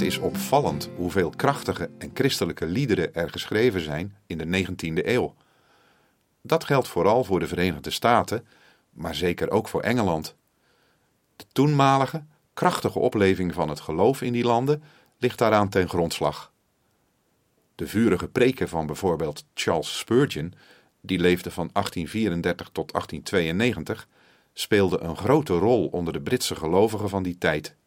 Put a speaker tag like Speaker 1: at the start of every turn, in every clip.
Speaker 1: Het is opvallend hoeveel krachtige en christelijke liederen er geschreven zijn in de 19e eeuw. Dat geldt vooral voor de Verenigde Staten, maar zeker ook voor Engeland. De toenmalige, krachtige opleving van het geloof in die landen ligt daaraan ten grondslag. De vurige preken van bijvoorbeeld Charles Spurgeon, die leefde van 1834 tot 1892, speelden een grote rol onder de Britse gelovigen van die tijd.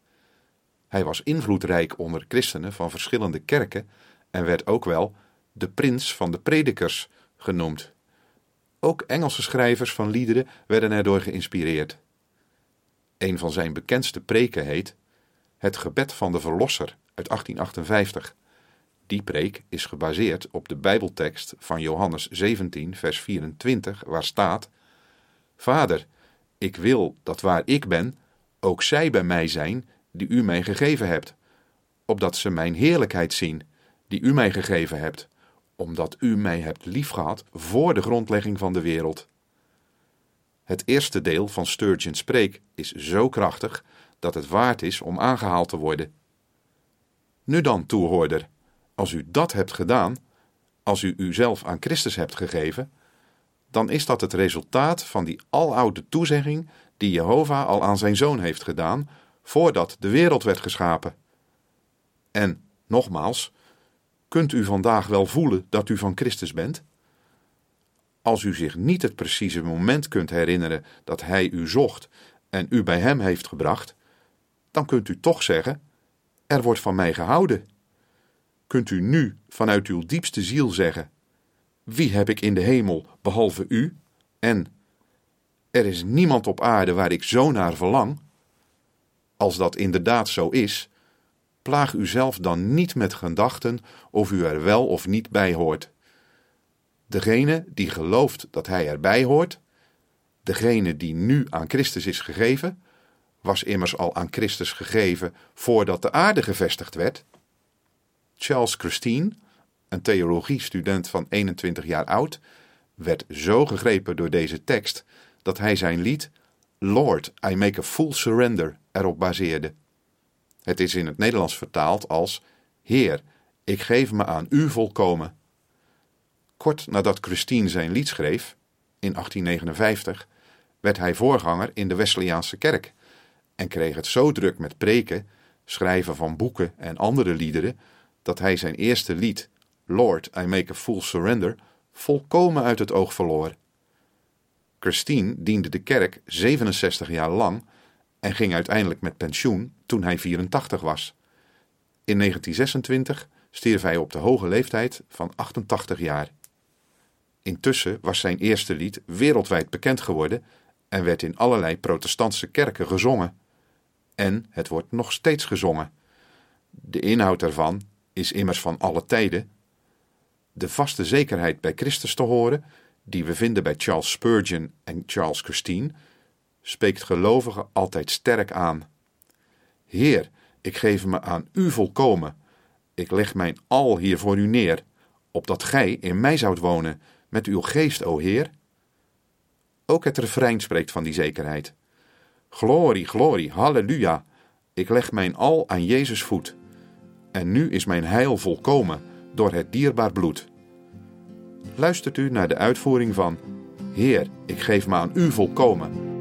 Speaker 1: Hij was invloedrijk onder christenen van verschillende kerken en werd ook wel de prins van de predikers genoemd. Ook Engelse schrijvers van liederen werden erdoor geïnspireerd. Een van zijn bekendste preken heet Het gebed van de Verlosser uit 1858. Die preek is gebaseerd op de Bijbeltekst van Johannes 17, vers 24, waar staat: Vader, ik wil dat waar ik ben, ook zij bij mij zijn die u mij gegeven hebt, opdat ze mijn heerlijkheid zien, die u mij gegeven hebt, omdat u mij hebt liefgehad voor de grondlegging van de wereld. Het eerste deel van Sturgeon's preek is zo krachtig dat het waard is om aangehaald te worden. Nu dan, toehoorder, als u dat hebt gedaan, als u uzelf aan Christus hebt gegeven, dan is dat het resultaat van die aloude toezegging die Jehovah al aan zijn zoon heeft gedaan voordat de wereld werd geschapen. En, nogmaals, kunt u vandaag wel voelen dat u van Christus bent? Als u zich niet het precieze moment kunt herinneren dat Hij u zocht en u bij Hem heeft gebracht, dan kunt u toch zeggen: Er wordt van mij gehouden. Kunt u nu vanuit uw diepste ziel zeggen: Wie heb ik in de hemel behalve u? En er is niemand op aarde waar ik zo naar verlang. Als dat inderdaad zo is, plaag u zelf dan niet met gedachten of u er wel of niet bij hoort. Degene die gelooft dat hij erbij hoort, degene die nu aan Christus is gegeven, was immers al aan Christus gegeven voordat de aarde gevestigd werd. Charles Christine, een theologiestudent van 21 jaar oud, werd zo gegrepen door deze tekst dat hij zijn lied Lord, I make a full surrender erop baseerde. Het is in het Nederlands vertaald als Heer, ik geef me aan u volkomen. Kort nadat Christine zijn lied schreef, in 1859, werd hij voorganger in de Wesleyaanse kerk en kreeg het zo druk met preken, schrijven van boeken en andere liederen, dat hij zijn eerste lied, Lord, I make a full surrender, volkomen uit het oog verloor. Christine diende de kerk 67 jaar lang en ging uiteindelijk met pensioen toen hij 84 was. In 1926 stierf hij op de hoge leeftijd van 88 jaar. Intussen was zijn eerste lied wereldwijd bekend geworden en werd in allerlei protestantse kerken gezongen. En het wordt nog steeds gezongen. De inhoud daarvan is immers van alle tijden. De vaste zekerheid bij Christus te horen, die we vinden bij Charles Spurgeon en Charles Christine, spreekt gelovigen altijd sterk aan. Heer, ik geef me aan u volkomen. Ik leg mijn al hier voor u neer, opdat gij in mij zoudt wonen met uw geest, o Heer. Ook het refrein spreekt van die zekerheid. Glorie, glorie, halleluja. Ik leg mijn al aan Jezus voet. En nu is mijn heil volkomen door het dierbaar bloed. Luistert u naar de uitvoering van Heer, ik geef me aan u volkomen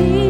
Speaker 1: You.